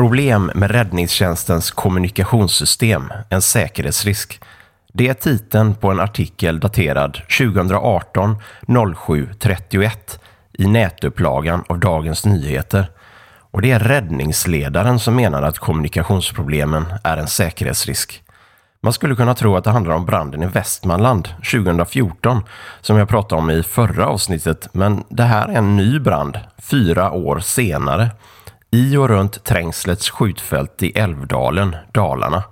Problem med räddningstjänstens kommunikationssystem, en säkerhetsrisk. Det är titeln på en artikel daterad 2018 07 31 i nätupplagan av Dagens Nyheter. Och det är räddningsledaren som menar att kommunikationsproblemen är en säkerhetsrisk. Man skulle kunna tro att det handlar om branden i Västmanland 2014 som jag pratade om i förra avsnittet, men det här är en ny brand fyra år senare i och runt Trängslets skjutfält i Älvdalen, Dalarna.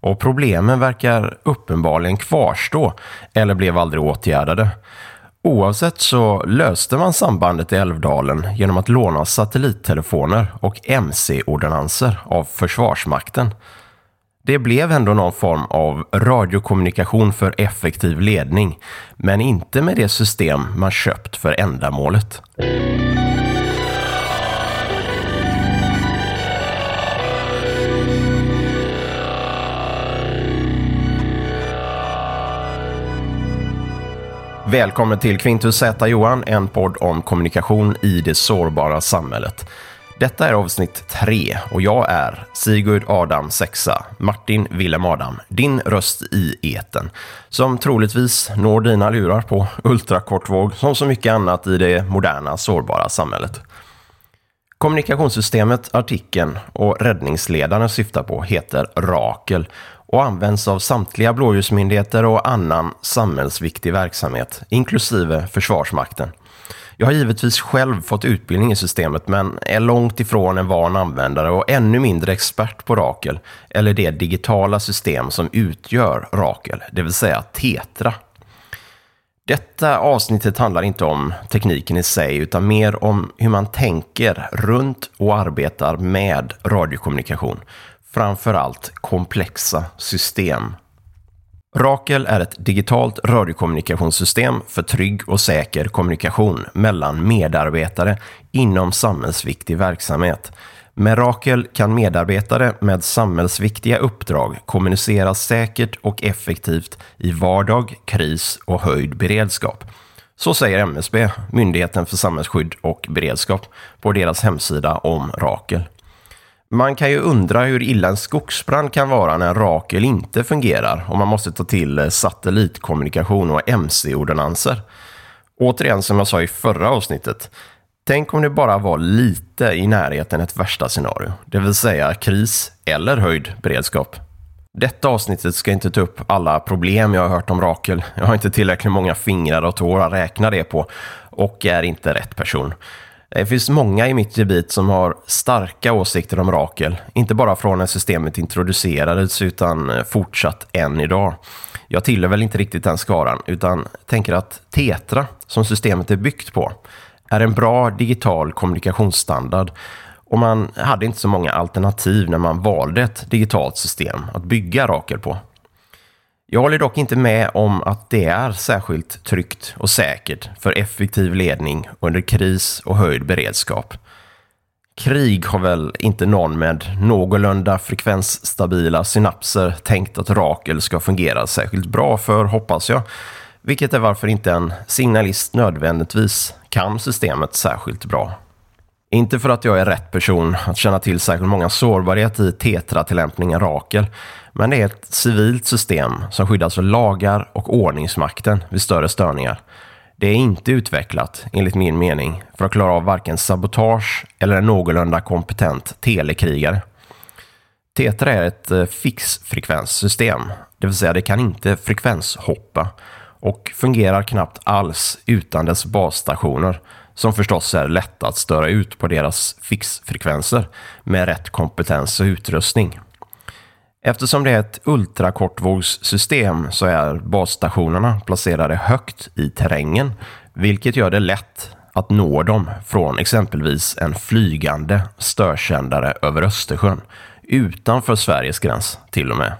Och problemen verkar uppenbarligen kvarstå eller blev aldrig åtgärdade. Oavsett så löste man sambandet i Älvdalen genom att låna satellittelefoner och MC-ordonnanser av Försvarsmakten. Det blev ändå någon form av radiokommunikation för effektiv ledning, men inte med det system man köpt för ändamålet. Välkommen till Quintus Z Johan, en podd om kommunikation i det sårbara samhället. Detta är avsnitt tre och jag är Sigurd Adam Sexa, Martin Willem Adam, din röst i eten, som troligtvis når dina lurar på ultrakortvåg som så mycket annat i det moderna sårbara samhället. Kommunikationssystemet artikeln och räddningsledaren syftar på heter Rakel och används av samtliga blåljusmyndigheter och annan samhällsviktig verksamhet, inklusive Försvarsmakten. Jag har givetvis själv fått utbildning i systemet men är långt ifrån en van användare och ännu mindre expert på Rakel, eller det digitala system som utgör Rakel, det vill säga Tetra. Detta avsnittet handlar inte om tekniken i sig utan mer om hur man tänker runt och arbetar med radiokommunikation framför allt komplexa system. Rakel är ett digitalt radiokommunikationssystem för trygg och säker kommunikation mellan medarbetare inom samhällsviktig verksamhet. Med Rakel kan medarbetare med samhällsviktiga uppdrag kommunicera säkert och effektivt i vardag, kris och höjd beredskap. Så säger MSB, Myndigheten för samhällsskydd och beredskap, på deras hemsida om Rakel. Man kan ju undra hur illa en skogsbrand kan vara när Rakel inte fungerar och man måste ta till eh, satellitkommunikation och mc-ordonanser. Återigen som jag sa i förra avsnittet. Tänk om det bara var lite i närheten ett värsta scenario, det vill säga kris eller höjd beredskap. Detta avsnittet ska inte ta upp alla problem jag har hört om Rakel. Jag har inte tillräckligt många fingrar och tår att räkna det på och är inte rätt person. Det finns många i mitt gebit som har starka åsikter om Rakel. Inte bara från när systemet introducerades utan eh, fortsatt än idag. Jag tillhör väl inte riktigt den skaran utan tänker att Tetra, som systemet är byggt på, är en bra digital kommunikationsstandard och man hade inte så många alternativ när man valde ett digitalt system att bygga Rakel på. Jag håller dock inte med om att det är särskilt tryggt och säkert för effektiv ledning under kris och höjd beredskap. Krig har väl inte någon med någorlunda frekvensstabila synapser tänkt att Rakel ska fungera särskilt bra för, hoppas jag. Vilket är varför inte en signalist nödvändigtvis kan systemet särskilt bra. Inte för att jag är rätt person att känna till särskilt många sårbarheter i Tetra-tillämpningen Rakel, men det är ett civilt system som skyddas för lagar och ordningsmakten vid större störningar. Det är inte utvecklat, enligt min mening, för att klara av varken sabotage eller en någorlunda kompetent telekrigare. Tetra är ett eh, fixfrekvenssystem, det vill säga det kan inte frekvenshoppa och fungerar knappt alls utan dess basstationer som förstås är lätta att störa ut på deras fixfrekvenser med rätt kompetens och utrustning. Eftersom det är ett ultrakortvågssystem så är basstationerna placerade högt i terrängen, vilket gör det lätt att nå dem från exempelvis en flygande störsändare över Östersjön, utanför Sveriges gräns till och med.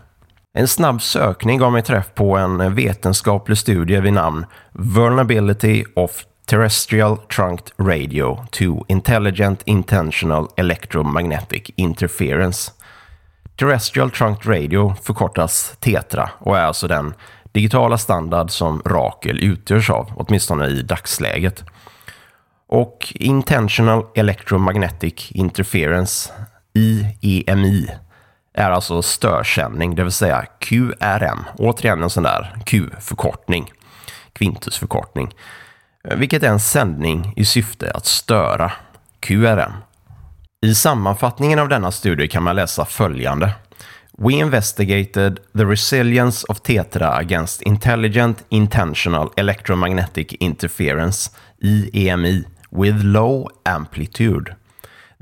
En snabb sökning gav mig träff på en vetenskaplig studie vid namn Vulnerability of Terrestrial Trunked Radio to Intelligent Intentional Electromagnetic Interference Terrestrial Trunked Radio förkortas TETRA och är alltså den digitala standard som Rakel utgörs av, åtminstone i dagsläget. Och Intentional Electromagnetic Interference IEMI är alltså störsändning, det vill säga QRM. Återigen en sån där Q-förkortning, kvintusförkortning, eh, vilket är en sändning i syfte att störa QRM. I sammanfattningen av denna studie kan man läsa följande. We investigated the resilience of TETRA against intelligent intentional electromagnetic interference, IEMI, with low amplitude.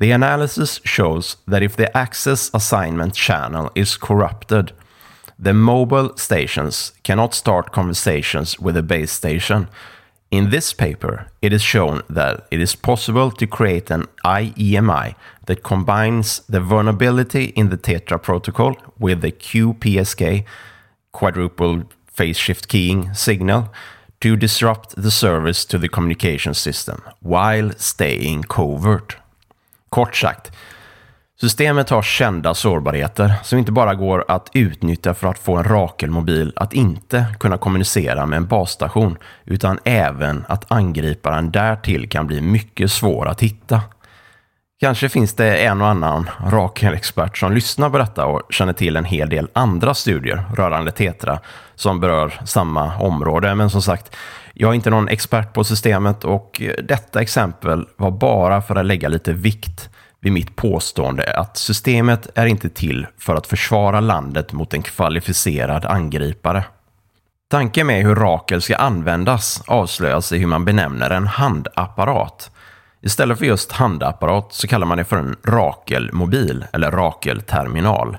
The analysis shows that if the access assignment channel is corrupted, the mobile stations cannot start conversations with the base station. In this paper, it is shown that it is possible to create an IEMI that combines the vulnerability in the TETRA protocol with the QPSK, quadruple phase shift keying signal, to disrupt the service to the communication system while staying covert. Kort sagt, systemet har kända sårbarheter som inte bara går att utnyttja för att få en Rakelmobil att inte kunna kommunicera med en basstation, utan även att angriparen därtill kan bli mycket svår att hitta. Kanske finns det en och annan Rakelexpert som lyssnar på detta och känner till en hel del andra studier rörande Tetra som berör samma område. Men som sagt, jag är inte någon expert på systemet och detta exempel var bara för att lägga lite vikt vid mitt påstående att systemet är inte till för att försvara landet mot en kvalificerad angripare. Tanken med hur Rakel ska användas avslöjas i hur man benämner en handapparat. Istället för just handapparat så kallar man det för en Rakel-mobil eller Rakel-terminal.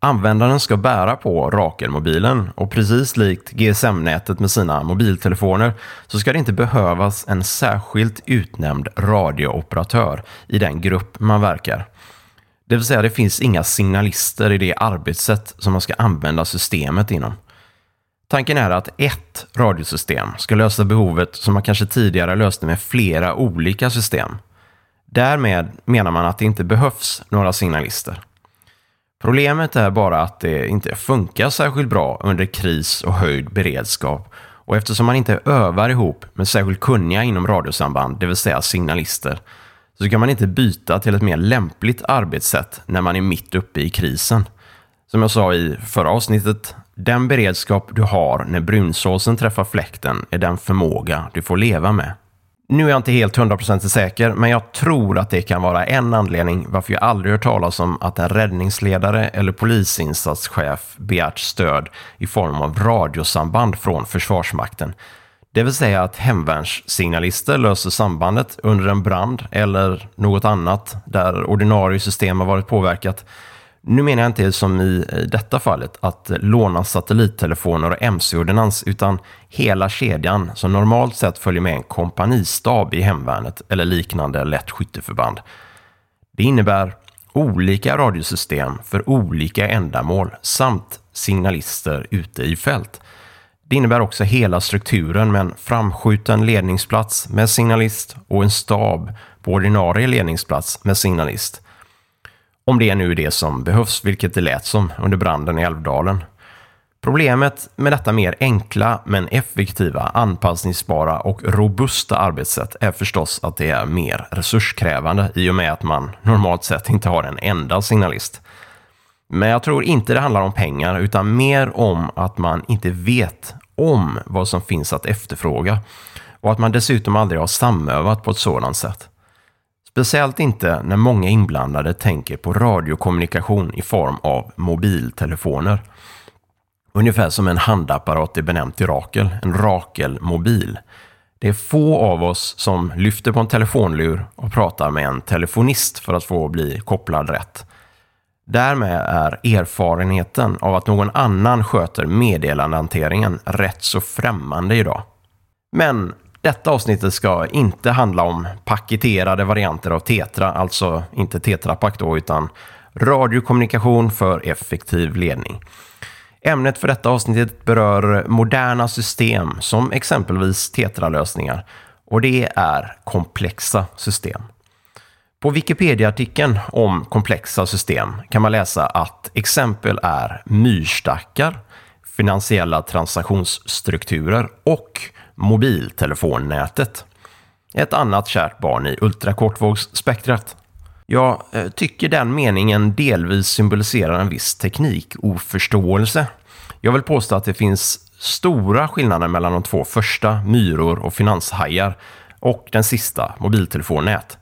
Användaren ska bära på Rakel-mobilen och precis likt GSM-nätet med sina mobiltelefoner så ska det inte behövas en särskilt utnämnd radiooperatör i den grupp man verkar. Det vill säga det finns inga signalister i det arbetssätt som man ska använda systemet inom. Tanken är att ett radiosystem ska lösa behovet som man kanske tidigare löste med flera olika system. Därmed menar man att det inte behövs några signalister. Problemet är bara att det inte funkar särskilt bra under kris och höjd beredskap och eftersom man inte övar ihop med särskilt kunniga inom radiosamband, det vill säga signalister, så kan man inte byta till ett mer lämpligt arbetssätt när man är mitt uppe i krisen. Som jag sa i förra avsnittet, den beredskap du har när brunsåsen träffar fläkten är den förmåga du får leva med. Nu är jag inte helt hundraprocentigt säker, men jag tror att det kan vara en anledning varför jag aldrig hört talas om att en räddningsledare eller polisinsatschef begärt stöd i form av radiosamband från Försvarsmakten. Det vill säga att hemvärnssignalister löser sambandet under en brand eller något annat där ordinarie system har varit påverkat nu menar jag inte som i detta fallet att låna satellittelefoner och mc-ordinans utan hela kedjan som normalt sett följer med en kompanistab i hemvärnet eller liknande lätt skytteförband. Det innebär olika radiosystem för olika ändamål samt signalister ute i fält. Det innebär också hela strukturen med en framskjuten ledningsplats med signalist och en stab på ordinarie ledningsplats med signalist. Om det är nu det som behövs, vilket det lät som under branden i Älvdalen. Problemet med detta mer enkla men effektiva, anpassningsbara och robusta arbetssätt är förstås att det är mer resurskrävande i och med att man normalt sett inte har en enda signalist. Men jag tror inte det handlar om pengar utan mer om att man inte vet om vad som finns att efterfråga och att man dessutom aldrig har samövat på ett sådant sätt. Speciellt inte när många inblandade tänker på radiokommunikation i form av mobiltelefoner. Ungefär som en handapparat är benämnt i Rakel, en Rakel-mobil. Det är få av oss som lyfter på en telefonlur och pratar med en telefonist för att få bli kopplad rätt. Därmed är erfarenheten av att någon annan sköter meddelandehanteringen rätt så främmande idag. Men detta avsnittet ska inte handla om paketerade varianter av Tetra, alltså inte Tetrapak då, utan radiokommunikation för effektiv ledning. Ämnet för detta avsnittet berör moderna system som exempelvis Tetra-lösningar och det är komplexa system. På Wikipedia-artikeln om komplexa system kan man läsa att exempel är myrstackar, finansiella transaktionsstrukturer och mobiltelefonnätet. Ett annat kärt barn i ultrakortvågsspektrat. Jag eh, tycker den meningen delvis symboliserar en viss teknikoförståelse. Jag vill påstå att det finns stora skillnader mellan de två första, myror och finanshajar, och den sista, mobiltelefonnät.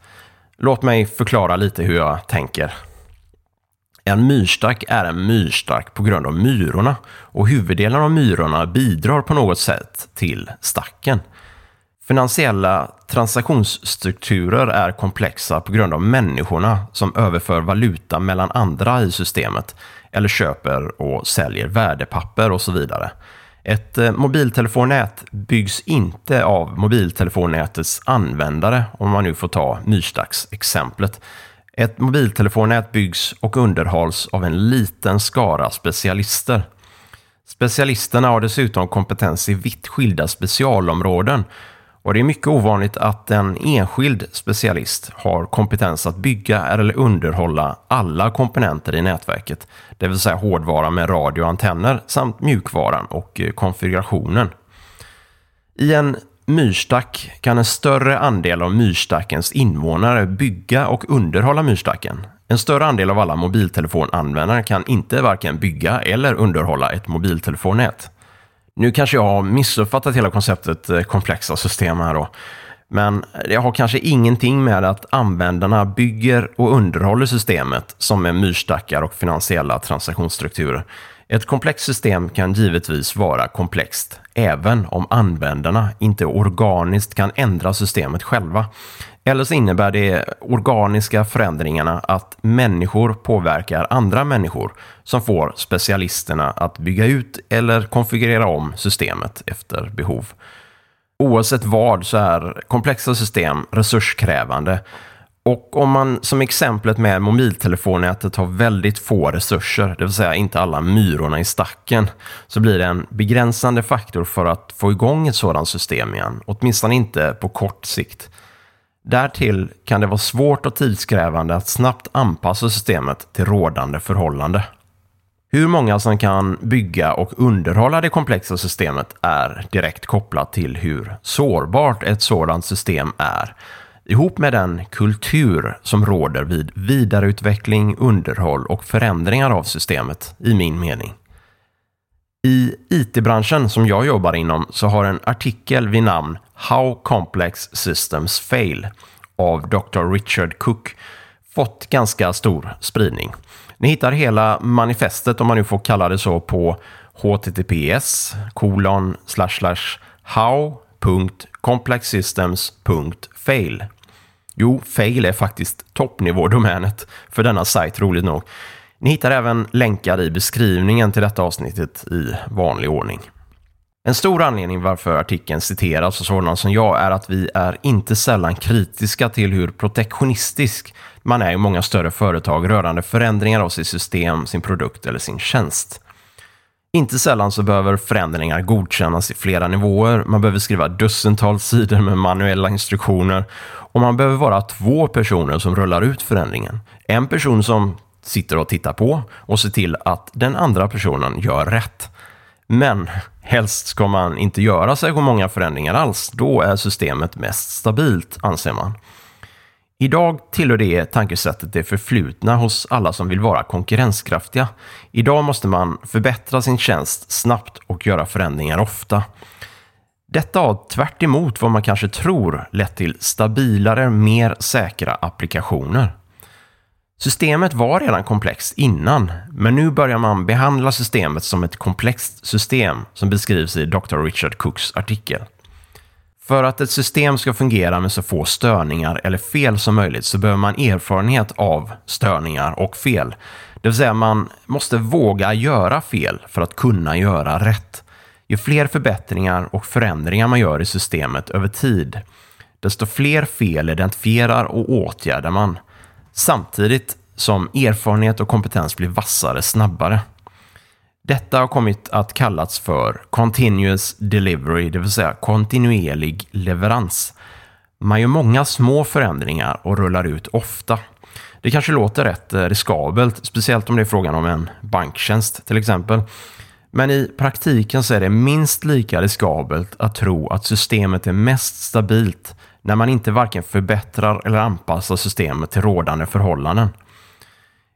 Låt mig förklara lite hur jag tänker. En myrstack är en myrstack på grund av myrorna och huvuddelen av myrorna bidrar på något sätt till stacken. Finansiella transaktionsstrukturer är komplexa på grund av människorna som överför valuta mellan andra i systemet eller köper och säljer värdepapper och så vidare. Ett eh, mobiltelefonnät byggs inte av mobiltelefonnätets användare, om man nu får ta myrstacksexemplet. Ett mobiltelefonnät byggs och underhålls av en liten skara specialister. Specialisterna har dessutom kompetens i vitt skilda specialområden och det är mycket ovanligt att en enskild specialist har kompetens att bygga eller underhålla alla komponenter i nätverket, det vill säga hårdvara med radioantenner samt mjukvaran och eh, konfigurationen. I en myrstack kan en större andel av myrstackens invånare bygga och underhålla myrstacken. En större andel av alla mobiltelefonanvändare kan inte varken bygga eller underhålla ett mobiltelefonnät. Nu kanske jag har missuppfattat hela konceptet eh, komplexa system här då. Men det har kanske ingenting med att användarna bygger och underhåller systemet som är myrstackar och finansiella transaktionsstrukturer. Ett komplext system kan givetvis vara komplext, även om användarna inte organiskt kan ändra systemet själva. Eller så innebär de organiska förändringarna att människor påverkar andra människor som får specialisterna att bygga ut eller konfigurera om systemet efter behov. Oavsett vad så är komplexa system resurskrävande och om man som exemplet med mobiltelefonnätet har väldigt få resurser, det vill säga inte alla myrorna i stacken, så blir det en begränsande faktor för att få igång ett sådant system igen, åtminstone inte på kort sikt. Därtill kan det vara svårt och tidskrävande att snabbt anpassa systemet till rådande förhållande. Hur många som kan bygga och underhålla det komplexa systemet är direkt kopplat till hur sårbart ett sådant system är ihop med den kultur som råder vid vidareutveckling, underhåll och förändringar av systemet, i min mening. I IT-branschen som jag jobbar inom så har en artikel vid namn How Complex Systems Fail av Dr. Richard Cook fått ganska stor spridning. Ni hittar hela manifestet, om man nu får kalla det så, på https kolon slash Jo, fail är faktiskt toppnivådomänet för denna sajt, roligt nog. Ni hittar även länkar i beskrivningen till detta avsnittet i vanlig ordning. En stor anledning varför artikeln citeras av sådana som jag är att vi är inte sällan kritiska till hur protektionistisk man är i många större företag rörande förändringar av sitt system, sin produkt eller sin tjänst. Inte sällan så behöver förändringar godkännas i flera nivåer. Man behöver skriva dussintals sidor med manuella instruktioner och man behöver vara två personer som rullar ut förändringen. En person som sitter och tittar på och ser till att den andra personen gör rätt. Men helst ska man inte göra särskilt många förändringar alls. Då är systemet mest stabilt, anser man. Idag tillhör det tankesättet det förflutna hos alla som vill vara konkurrenskraftiga. Idag måste man förbättra sin tjänst snabbt och göra förändringar ofta. Detta har tvärt vad man kanske tror lett till stabilare, mer säkra applikationer. Systemet var redan komplext innan, men nu börjar man behandla systemet som ett komplext system som beskrivs i Dr. Richard Cooks artikel. För att ett system ska fungera med så få störningar eller fel som möjligt så behöver man erfarenhet av störningar och fel. Det vill säga man måste våga göra fel för att kunna göra rätt. Ju fler förbättringar och förändringar man gör i systemet över tid, desto fler fel identifierar och åtgärdar man. Samtidigt som erfarenhet och kompetens blir vassare snabbare. Detta har kommit att kallas för Continuous Delivery, det vill säga kontinuerlig leverans. Man gör många små förändringar och rullar ut ofta. Det kanske låter rätt eh, riskabelt, speciellt om det är frågan om en banktjänst till exempel. Men i praktiken så är det minst lika riskabelt att tro att systemet är mest stabilt när man inte varken förbättrar eller anpassar systemet till rådande förhållanden.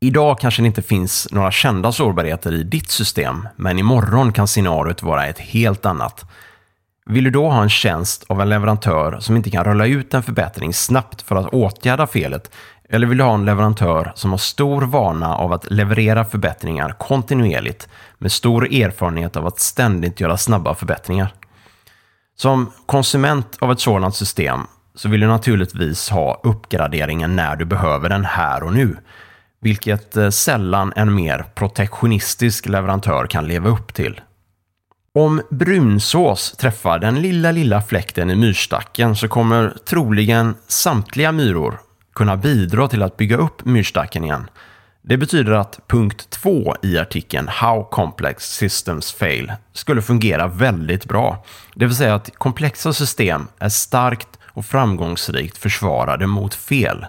Idag kanske det inte finns några kända sårbarheter i ditt system, men imorgon kan scenariot vara ett helt annat. Vill du då ha en tjänst av en leverantör som inte kan rulla ut en förbättring snabbt för att åtgärda felet? Eller vill du ha en leverantör som har stor vana av att leverera förbättringar kontinuerligt med stor erfarenhet av att ständigt göra snabba förbättringar? Som konsument av ett sådant system så vill du naturligtvis ha uppgraderingen när du behöver den här och nu, vilket eh, sällan en mer protektionistisk leverantör kan leva upp till. Om brunsås träffar den lilla, lilla fläkten i myrstacken så kommer troligen samtliga myror kunna bidra till att bygga upp myrstacken igen. Det betyder att punkt 2 i artikeln How Complex Systems Fail skulle fungera väldigt bra. Det vill säga att komplexa system är starkt och framgångsrikt försvarade mot fel.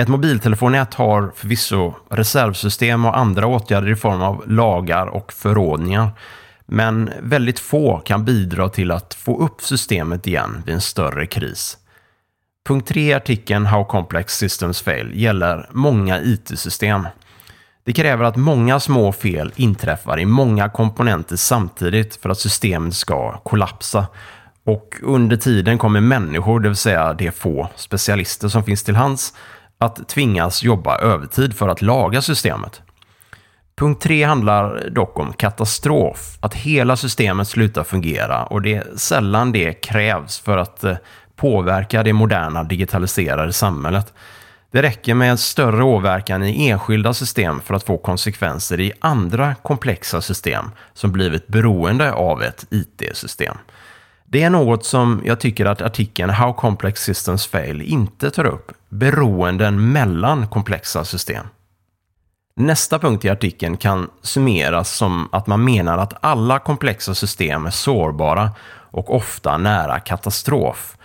Ett mobiltelefonnät har förvisso reservsystem och andra åtgärder i form av lagar och förordningar. Men väldigt få kan bidra till att få upp systemet igen vid en större kris. Punkt 3 i artikeln How Complex Systems Fail gäller många IT-system. Det kräver att många små fel inträffar i många komponenter samtidigt för att systemet ska kollapsa. Och under tiden kommer människor, det vill säga de få specialister som finns till hands, att tvingas jobba övertid för att laga systemet. Punkt 3 handlar dock om katastrof, att hela systemet slutar fungera och det är sällan det krävs för att eh, påverka det moderna digitaliserade samhället. Det räcker med en större åverkan i enskilda system för att få konsekvenser i andra komplexa system som blivit beroende av ett IT-system. Det är något som jag tycker att artikeln How Complex Systems Fail inte tar upp, beroenden mellan komplexa system. Nästa punkt i artikeln kan summeras som att man menar att alla komplexa system är sårbara och ofta nära katastrof.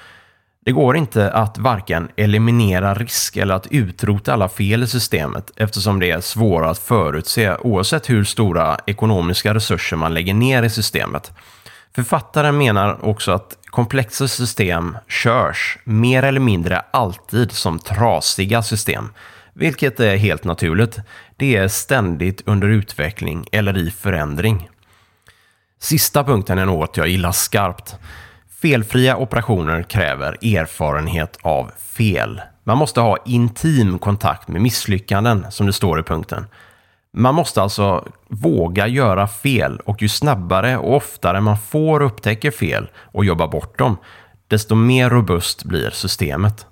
Det går inte att varken eliminera risk eller att utrota alla fel i systemet eftersom det är svårare att förutse oavsett hur stora ekonomiska resurser man lägger ner i systemet. Författaren menar också att komplexa system körs mer eller mindre alltid som trasiga system, vilket är helt naturligt. Det är ständigt under utveckling eller i förändring. Sista punkten är något jag gillar skarpt. Felfria operationer kräver erfarenhet av fel. Man måste ha intim kontakt med misslyckanden, som det står i punkten. Man måste alltså våga göra fel och ju snabbare och oftare man får upptäcka fel och jobba bort dem, desto mer robust blir systemet.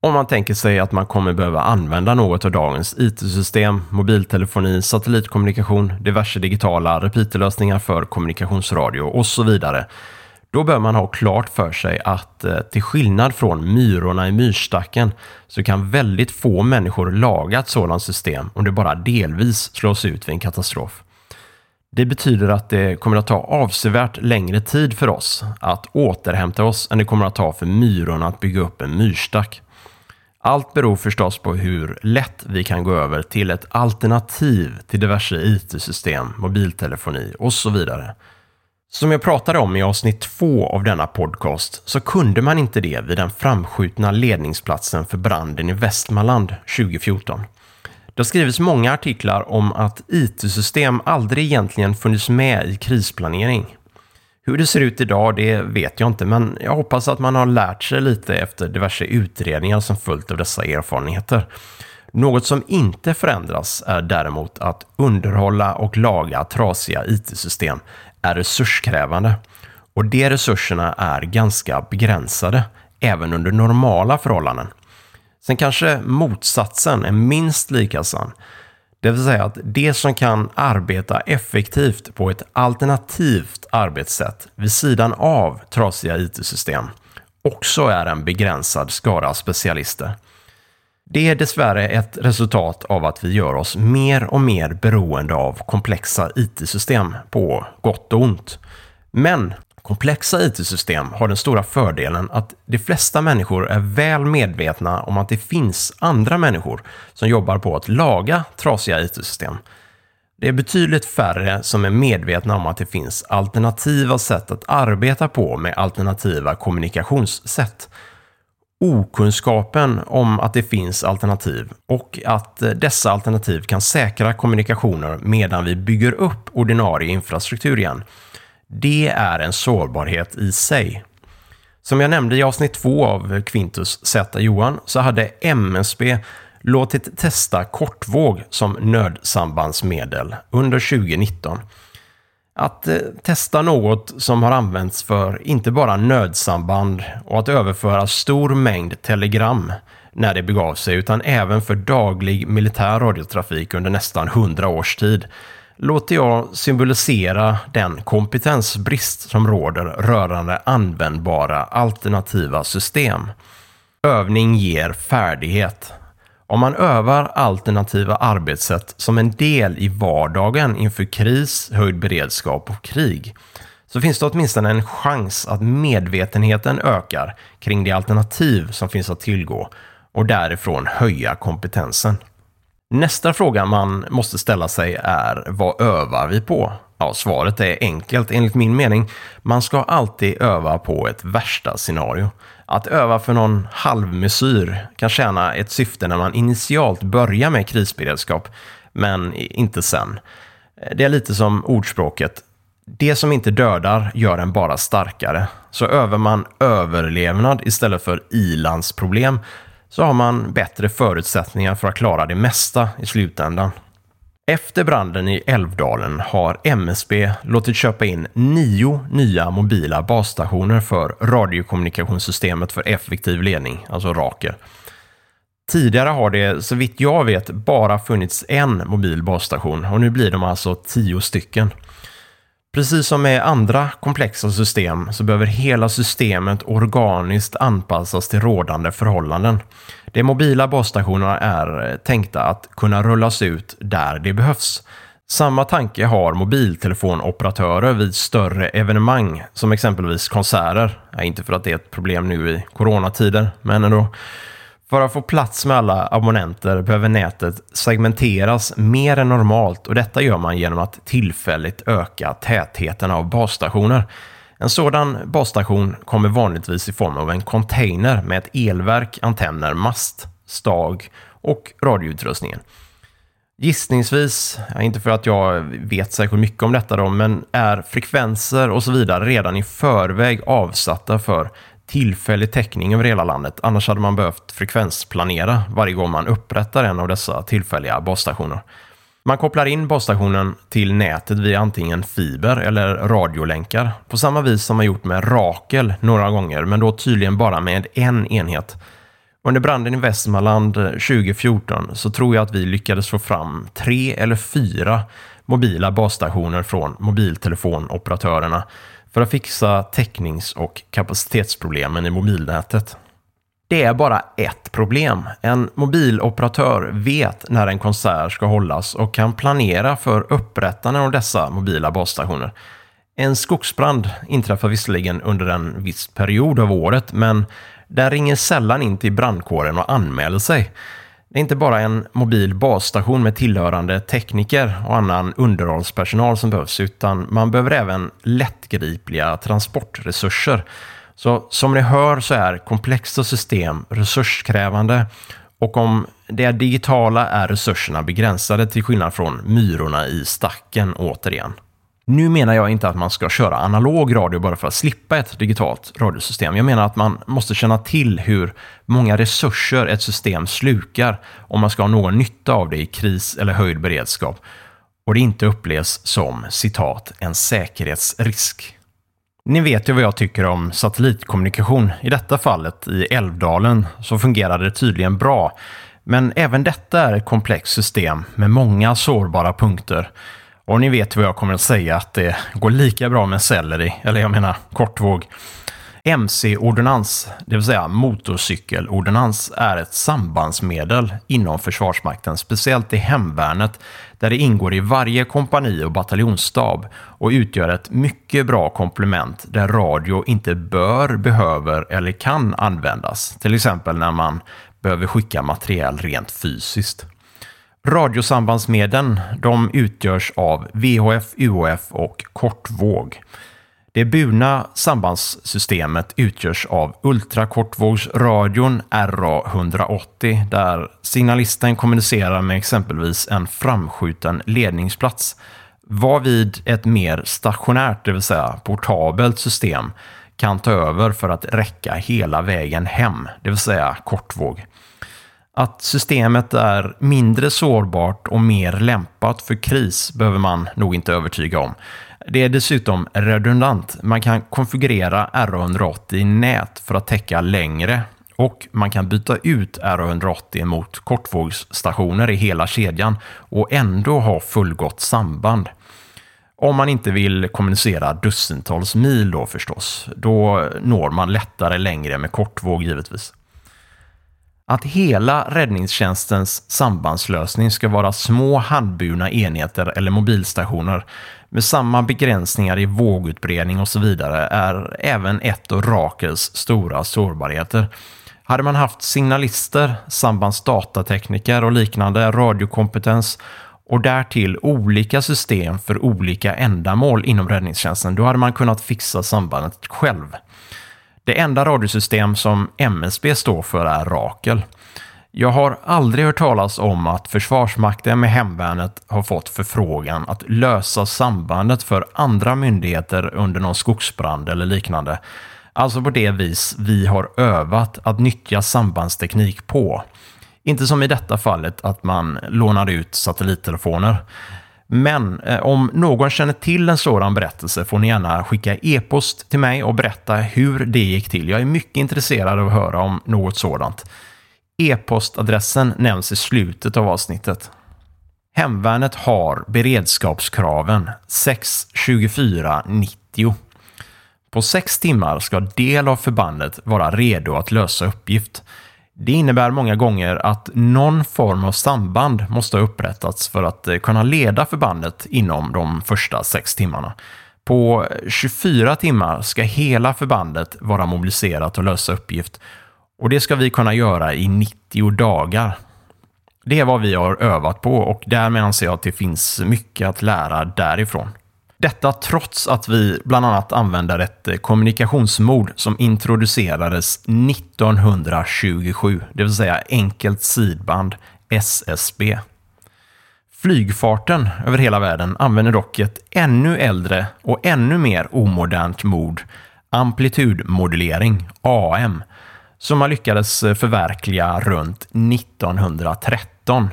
Om man tänker sig att man kommer behöva använda något av dagens IT-system, mobiltelefoni, satellitkommunikation, diverse digitala repeaterlösningar för kommunikationsradio och så vidare då bör man ha klart för sig att eh, till skillnad från myrorna i myrstacken så kan väldigt få människor laga ett sådant system om det bara delvis slås ut vid en katastrof. Det betyder att det kommer att ta avsevärt längre tid för oss att återhämta oss än det kommer att ta för myrorna att bygga upp en myrstack. Allt beror förstås på hur lätt vi kan gå över till ett alternativ till diverse IT-system, mobiltelefoni och så vidare. Som jag pratade om i avsnitt två av denna podcast så kunde man inte det vid den framskjutna ledningsplatsen för branden i Västmanland 2014. Det har skrivits många artiklar om att IT-system aldrig egentligen funnits med i krisplanering. Hur det ser ut idag, det vet jag inte, men jag hoppas att man har lärt sig lite efter diverse utredningar som följt av dessa erfarenheter. Något som inte förändras är däremot att underhålla och laga trasiga IT-system är resurskrävande och de resurserna är ganska begränsade även under normala förhållanden. Sen kanske motsatsen är minst lika sann. Det vill säga att det som kan arbeta effektivt på ett alternativt arbetssätt vid sidan av trasiga IT-system också är en begränsad skara specialister. Det är dessvärre ett resultat av att vi gör oss mer och mer beroende av komplexa IT-system på gott och ont. Men komplexa IT-system har den stora fördelen att de flesta människor är väl medvetna om att det finns andra människor som jobbar på att laga trasiga IT-system. Det är betydligt färre som är medvetna om att det finns alternativa sätt att arbeta på med alternativa kommunikationssätt. Okunskapen om att det finns alternativ och att eh, dessa alternativ kan säkra kommunikationer medan vi bygger upp ordinarie infrastruktur igen. Det är en sårbarhet i sig. Som jag nämnde i avsnitt 2 av Quintus Z Johan så hade MSB låtit testa kortvåg som nödsambandsmedel under 2019. Att eh, testa något som har använts för inte bara nödsamband och att överföra stor mängd telegram när det begav sig utan även för daglig militär radiotrafik under nästan 100 års tid låter jag symbolisera den kompetensbrist som råder rörande användbara alternativa system. Övning ger färdighet. Om man övar alternativa arbetssätt som en del i vardagen inför kris, höjd beredskap och krig så finns det åtminstone en chans att medvetenheten ökar kring de alternativ som finns att tillgå och därifrån höja kompetensen. Nästa fråga man måste ställa sig är vad övar vi på? Ja, svaret är enkelt enligt min mening. Man ska alltid öva på ett värsta scenario. Att öva för någon halvmesyr kan tjäna ett syfte när man initialt börjar med krisberedskap, men inte sen. Det är lite som ordspråket det som inte dödar gör en bara starkare. Så övar man överlevnad istället för ilandsproblem så har man bättre förutsättningar för att klara det mesta i slutändan. Efter branden i Älvdalen har MSB låtit köpa in nio nya mobila basstationer för radiokommunikationssystemet för effektiv ledning, alltså Rakel. Tidigare har det, så vitt jag vet, bara funnits en mobil basstation och nu blir de alltså tio stycken. Precis som med andra komplexa system så behöver hela systemet organiskt anpassas till rådande förhållanden. De mobila basstationerna är tänkta att kunna rullas ut där det behövs. Samma tanke har mobiltelefonoperatörer vid större evenemang, som exempelvis konserter. Ja, inte för att det är ett problem nu i coronatider, men ändå. För att få plats med alla abonnenter behöver nätet segmenteras mer än normalt och detta gör man genom att tillfälligt öka tätheten av basstationer. En sådan basstation kommer vanligtvis i form av en container med ett elverk, antenner, mast, stag och radioutrustningen. Gissningsvis, inte för att jag vet särskilt mycket om detta då, men är frekvenser och så vidare redan i förväg avsatta för tillfällig täckning över hela landet. Annars hade man behövt frekvensplanera varje gång man upprättar en av dessa tillfälliga basstationer. Man kopplar in basstationen till nätet via antingen fiber eller radiolänkar. På samma vis som man gjort med Rakel några gånger, men då tydligen bara med en enhet. Under branden i Västmanland 2014 så tror jag att vi lyckades få fram tre eller fyra mobila basstationer från mobiltelefonoperatörerna för att fixa täcknings och kapacitetsproblemen i mobilnätet. Det är bara ett problem. En mobiloperatör vet när en konsert ska hållas och kan planera för upprättandet av dessa mobila basstationer. En skogsbrand inträffar visserligen under en viss period av året, men den ringer sällan in till brandkåren och anmäler sig. Det är inte bara en mobil basstation med tillhörande tekniker och annan underhållspersonal som behövs, utan man behöver även lättgripliga transportresurser. Så som ni hör så är komplexa system resurskrävande och om det är digitala är resurserna begränsade till skillnad från myrorna i stacken återigen. Nu menar jag inte att man ska köra analog radio bara för att slippa ett digitalt radiosystem. Jag menar att man måste känna till hur många resurser ett system slukar om man ska ha någon nytta av det i kris eller höjd beredskap och det inte upplevs som citat en säkerhetsrisk. Ni vet ju vad jag tycker om satellitkommunikation. I detta fallet i Älvdalen så fungerade det tydligen bra. Men även detta är ett komplext system med många sårbara punkter och ni vet vad jag kommer att säga, att det går lika bra med selleri, eller jag menar kortvåg. MC-ordonnans, det vill säga motorcykelordonnans, är ett sambandsmedel inom Försvarsmakten, speciellt i hemvärnet, där det ingår i varje kompani och bataljonsstab och utgör ett mycket bra komplement där radio inte bör, behöver eller kan användas, till exempel när man behöver skicka material rent fysiskt. Radiosambandsmedlen de utgörs av VHF, UHF och kortvåg. Det burna sambandssystemet utgörs av ultrakortvågsradion RA180 där signalisten kommunicerar med exempelvis en framskjuten ledningsplats varvid ett mer stationärt, det vill säga portabelt system kan ta över för att räcka hela vägen hem, det vill säga kortvåg. Att systemet är mindre sårbart och mer lämpat för kris behöver man nog inte övertyga om. Det är dessutom redundant. Man kan konfigurera RA180 i nät för att täcka längre och man kan byta ut RA180 mot kortvågsstationer i hela kedjan och ändå ha fullgott samband. Om man inte vill kommunicera dussintals mil då förstås. Då når man lättare längre med kortvåg givetvis. Att hela räddningstjänstens sambandslösning ska vara små handburna enheter eller mobilstationer med samma begränsningar i vågutbredning och så vidare är även ett av Rakels stora sårbarheter. Hade man haft signalister, sambandsdatatekniker och liknande radiokompetens och därtill olika system för olika ändamål inom räddningstjänsten, då hade man kunnat fixa sambandet själv. Det enda radiosystem som MSB står för är Rakel. Jag har aldrig hört talas om att Försvarsmakten med hemvärnet har fått förfrågan att lösa sambandet för andra myndigheter under någon skogsbrand eller liknande. Alltså på det vis vi har övat att nyttja sambandsteknik på. Inte som i detta fallet att man lånar ut satellittelefoner. Men eh, om någon känner till en sådan berättelse får ni gärna skicka e-post till mig och berätta hur det gick till. Jag är mycket intresserad av att höra om något sådant. E-postadressen nämns i slutet av avsnittet. Hemvärnet har beredskapskraven 6.24.90. På sex timmar ska del av förbandet vara redo att lösa uppgift. Det innebär många gånger att någon form av samband måste ha upprättats för att eh, kunna leda förbandet inom de första sex timmarna. På 24 timmar ska hela förbandet vara mobiliserat och lösa uppgift och det ska vi kunna göra i 90 dagar. Det är vad vi har övat på och därmed anser jag att det finns mycket att lära därifrån. Detta trots att vi bland annat använder ett eh, kommunikationsmord kommunikationsmod som introducerades 1927, det vill säga enkelt sidband, SSB. Flygfarten över hela världen använder dock ett ännu äldre och ännu mer omodernt mod, amplitudmodulering, AM, som man lyckades eh, förverkliga runt 1913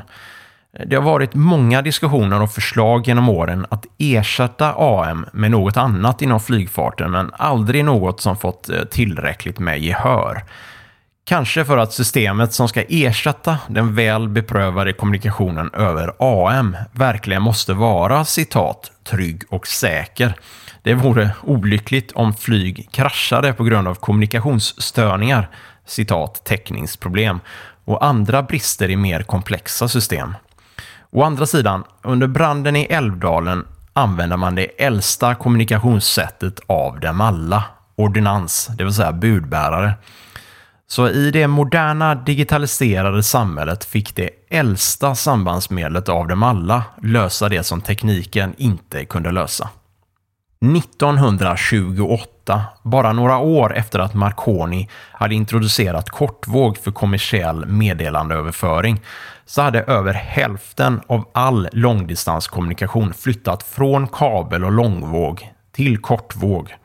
det har varit många diskussioner och förslag genom åren att ersätta AM med något annat inom flygfarten, men aldrig något som fått eh, tillräckligt med gehör. Kanske för att systemet som ska ersätta den väl beprövade kommunikationen över AM verkligen måste vara citat trygg och säker. Det vore olyckligt om flyg kraschade på grund av kommunikationsstörningar, citat täckningsproblem och andra brister i mer komplexa system. Å andra sidan, under branden i Älvdalen använder man det äldsta kommunikationssättet av dem alla, ordinans, det vill säga budbärare. Så i det moderna digitaliserade samhället fick det äldsta sambandsmedlet av dem alla lösa det som tekniken inte kunde lösa. 1928, bara några år efter att Marconi hade introducerat kortvåg för kommersiell meddelandeöverföring, så hade över hälften av all långdistanskommunikation flyttat från kabel och långvåg till kortvåg.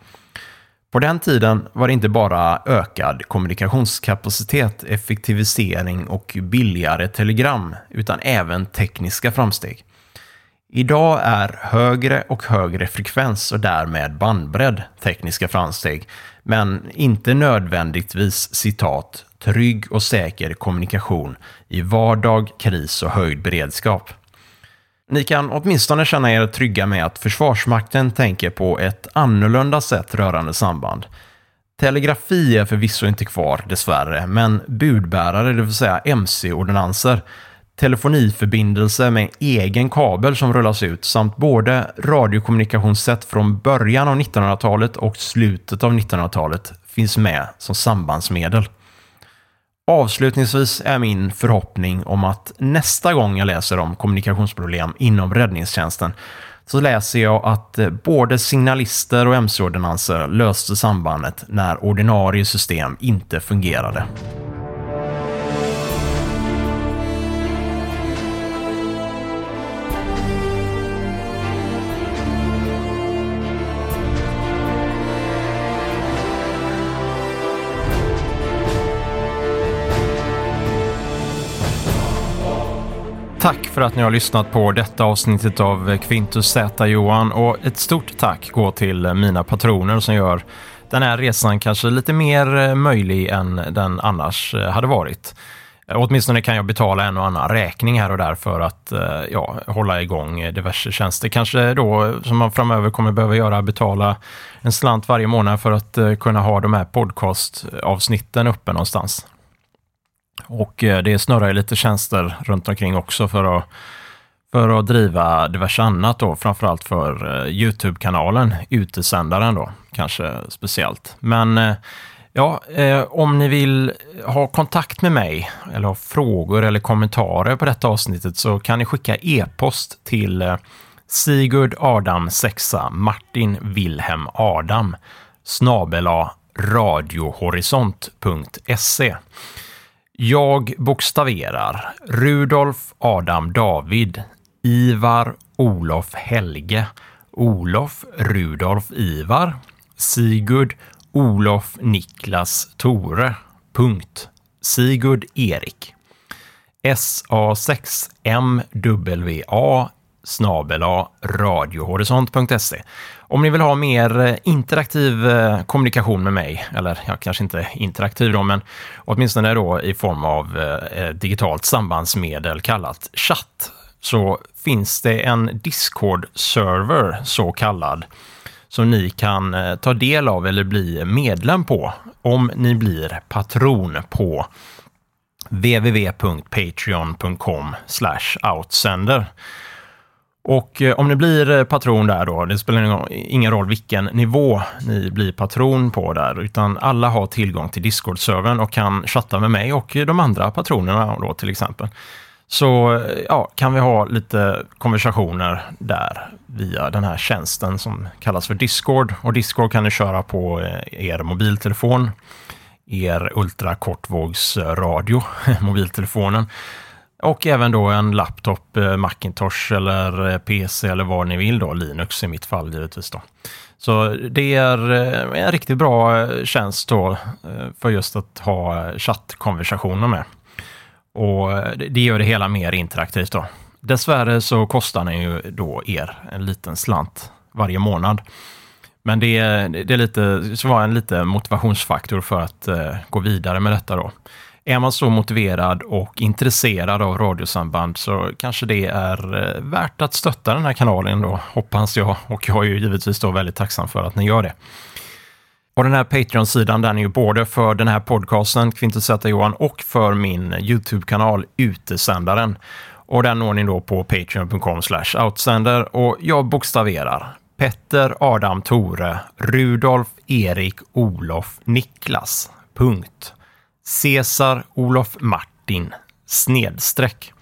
På den tiden var det inte bara ökad kommunikationskapacitet, effektivisering och billigare telegram, utan även tekniska framsteg. Idag är högre och högre frekvens och därmed bandbredd tekniska framsteg, men inte nödvändigtvis citat trygg och säker kommunikation i vardag, kris och höjd beredskap. Ni kan åtminstone känna er trygga med att Försvarsmakten tänker på ett annorlunda sätt rörande samband. Telegrafi är förvisso inte kvar, dessvärre, men budbärare, det vill säga MC-ordinanser, telefoniförbindelse med egen kabel som rullas ut samt både radiokommunikationssätt från början av 1900-talet och slutet av 1900-talet finns med som sambandsmedel. Avslutningsvis är min förhoppning om att nästa gång jag läser om kommunikationsproblem inom räddningstjänsten så läser jag att eh, både signalister och mc-ordinanser löste sambandet när ordinarie system inte fungerade. För att ni har lyssnat på detta avsnittet av Quintus Z Johan och ett stort tack går till mina patroner som gör den här resan kanske lite mer eh, möjlig än den annars eh, hade varit. Eh, åtminstone kan jag betala en och annan räkning här och där för att ja, hålla igång diverse tjänster. Kanske då, som man framöver kommer behöva göra, betala en slant varje månad för att kunna ha de här podcastavsnitten uppe någonstans. Och eh, det snurrar lite tjänster runt omkring också för att, för att driva diverse annat då, framförallt för eh, Youtube-kanalen, utesändaren då, kanske speciellt. Men eh, ja, om ni vill ha kontakt med mig eller ha frågor eller kommentarer på detta avsnittet så kan ni skicka e-post till Sigurd Adam 6 Martin Wilhelm Adam snabela radiohorisont.se. Jag bokstaverar Rudolf Adam David Ivar Olof Helge Olof Rudolf Ivar Sigurd Olof Niklas Tore Punkt. Sigurd Erik. SA6MWA snabela radiohorisont.se. Om ni vill ha mer eh, interaktiv eh, kommunikation med mig, eller ja, kanske inte interaktiv då, men åtminstone då i form av eh, digitalt sambandsmedel kallat chatt, så finns det en Discord-server så kallad som ni kan ta del av eller bli medlem på om ni blir patron på www.patreon.com outsender. Och eh, om ni blir eh, patron där då, det spelar ingen roll vilken nivå ni blir patron på där, utan alla har tillgång till Discord-servern och kan chatta med mig och de andra patronerna då till exempel. Så eh, ja, kan vi ha lite konversationer där via den här tjänsten som kallas för Discord. Och Discord kan ni köra på er mobiltelefon, er ultrakortvågsradio, mobiltelefonen. Och även då en laptop, eh, Macintosh eller eh, PC eller vad ni vill då, Linux i mitt fall givetvis då. Så det är eh, en riktigt bra tjänst då för just att ha chattkonversationer med. Och det gör det hela mer interaktivt då. Dessvärre så kostar den ju då er en liten slant varje månad. Men det, det är lite, så var en lite motivationsfaktor för att gå vidare med detta då. Är man så motiverad och intresserad av radiosamband så kanske det är eh, värt att stötta den här kanalen då, hoppas jag. Och jag är ju givetvis då väldigt tacksam för att ni gör det. Och den här Patreon-sidan den är ju både för den här podcasten, Quintus Johan, och för min YouTube-kanal Utesändaren. Och den når ni då på patreon.com outsender. Och jag bokstaverar Petter, Adam, Tore, Rudolf, Erik, Olof, Niklas. Punkt. Cesar Olof Martin snedstreck.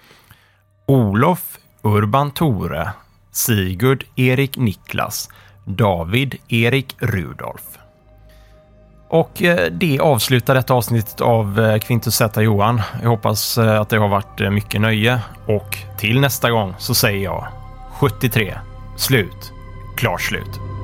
Olof Urban Tore Sigurd Erik Niklas David Erik Rudolf. Och eh, det avslutar detta avsnitt av eh, Quintus Z Johan. Jag hoppas eh, att det har varit mycket nöje och till nästa gång så säger jag 73 slut, klart slut.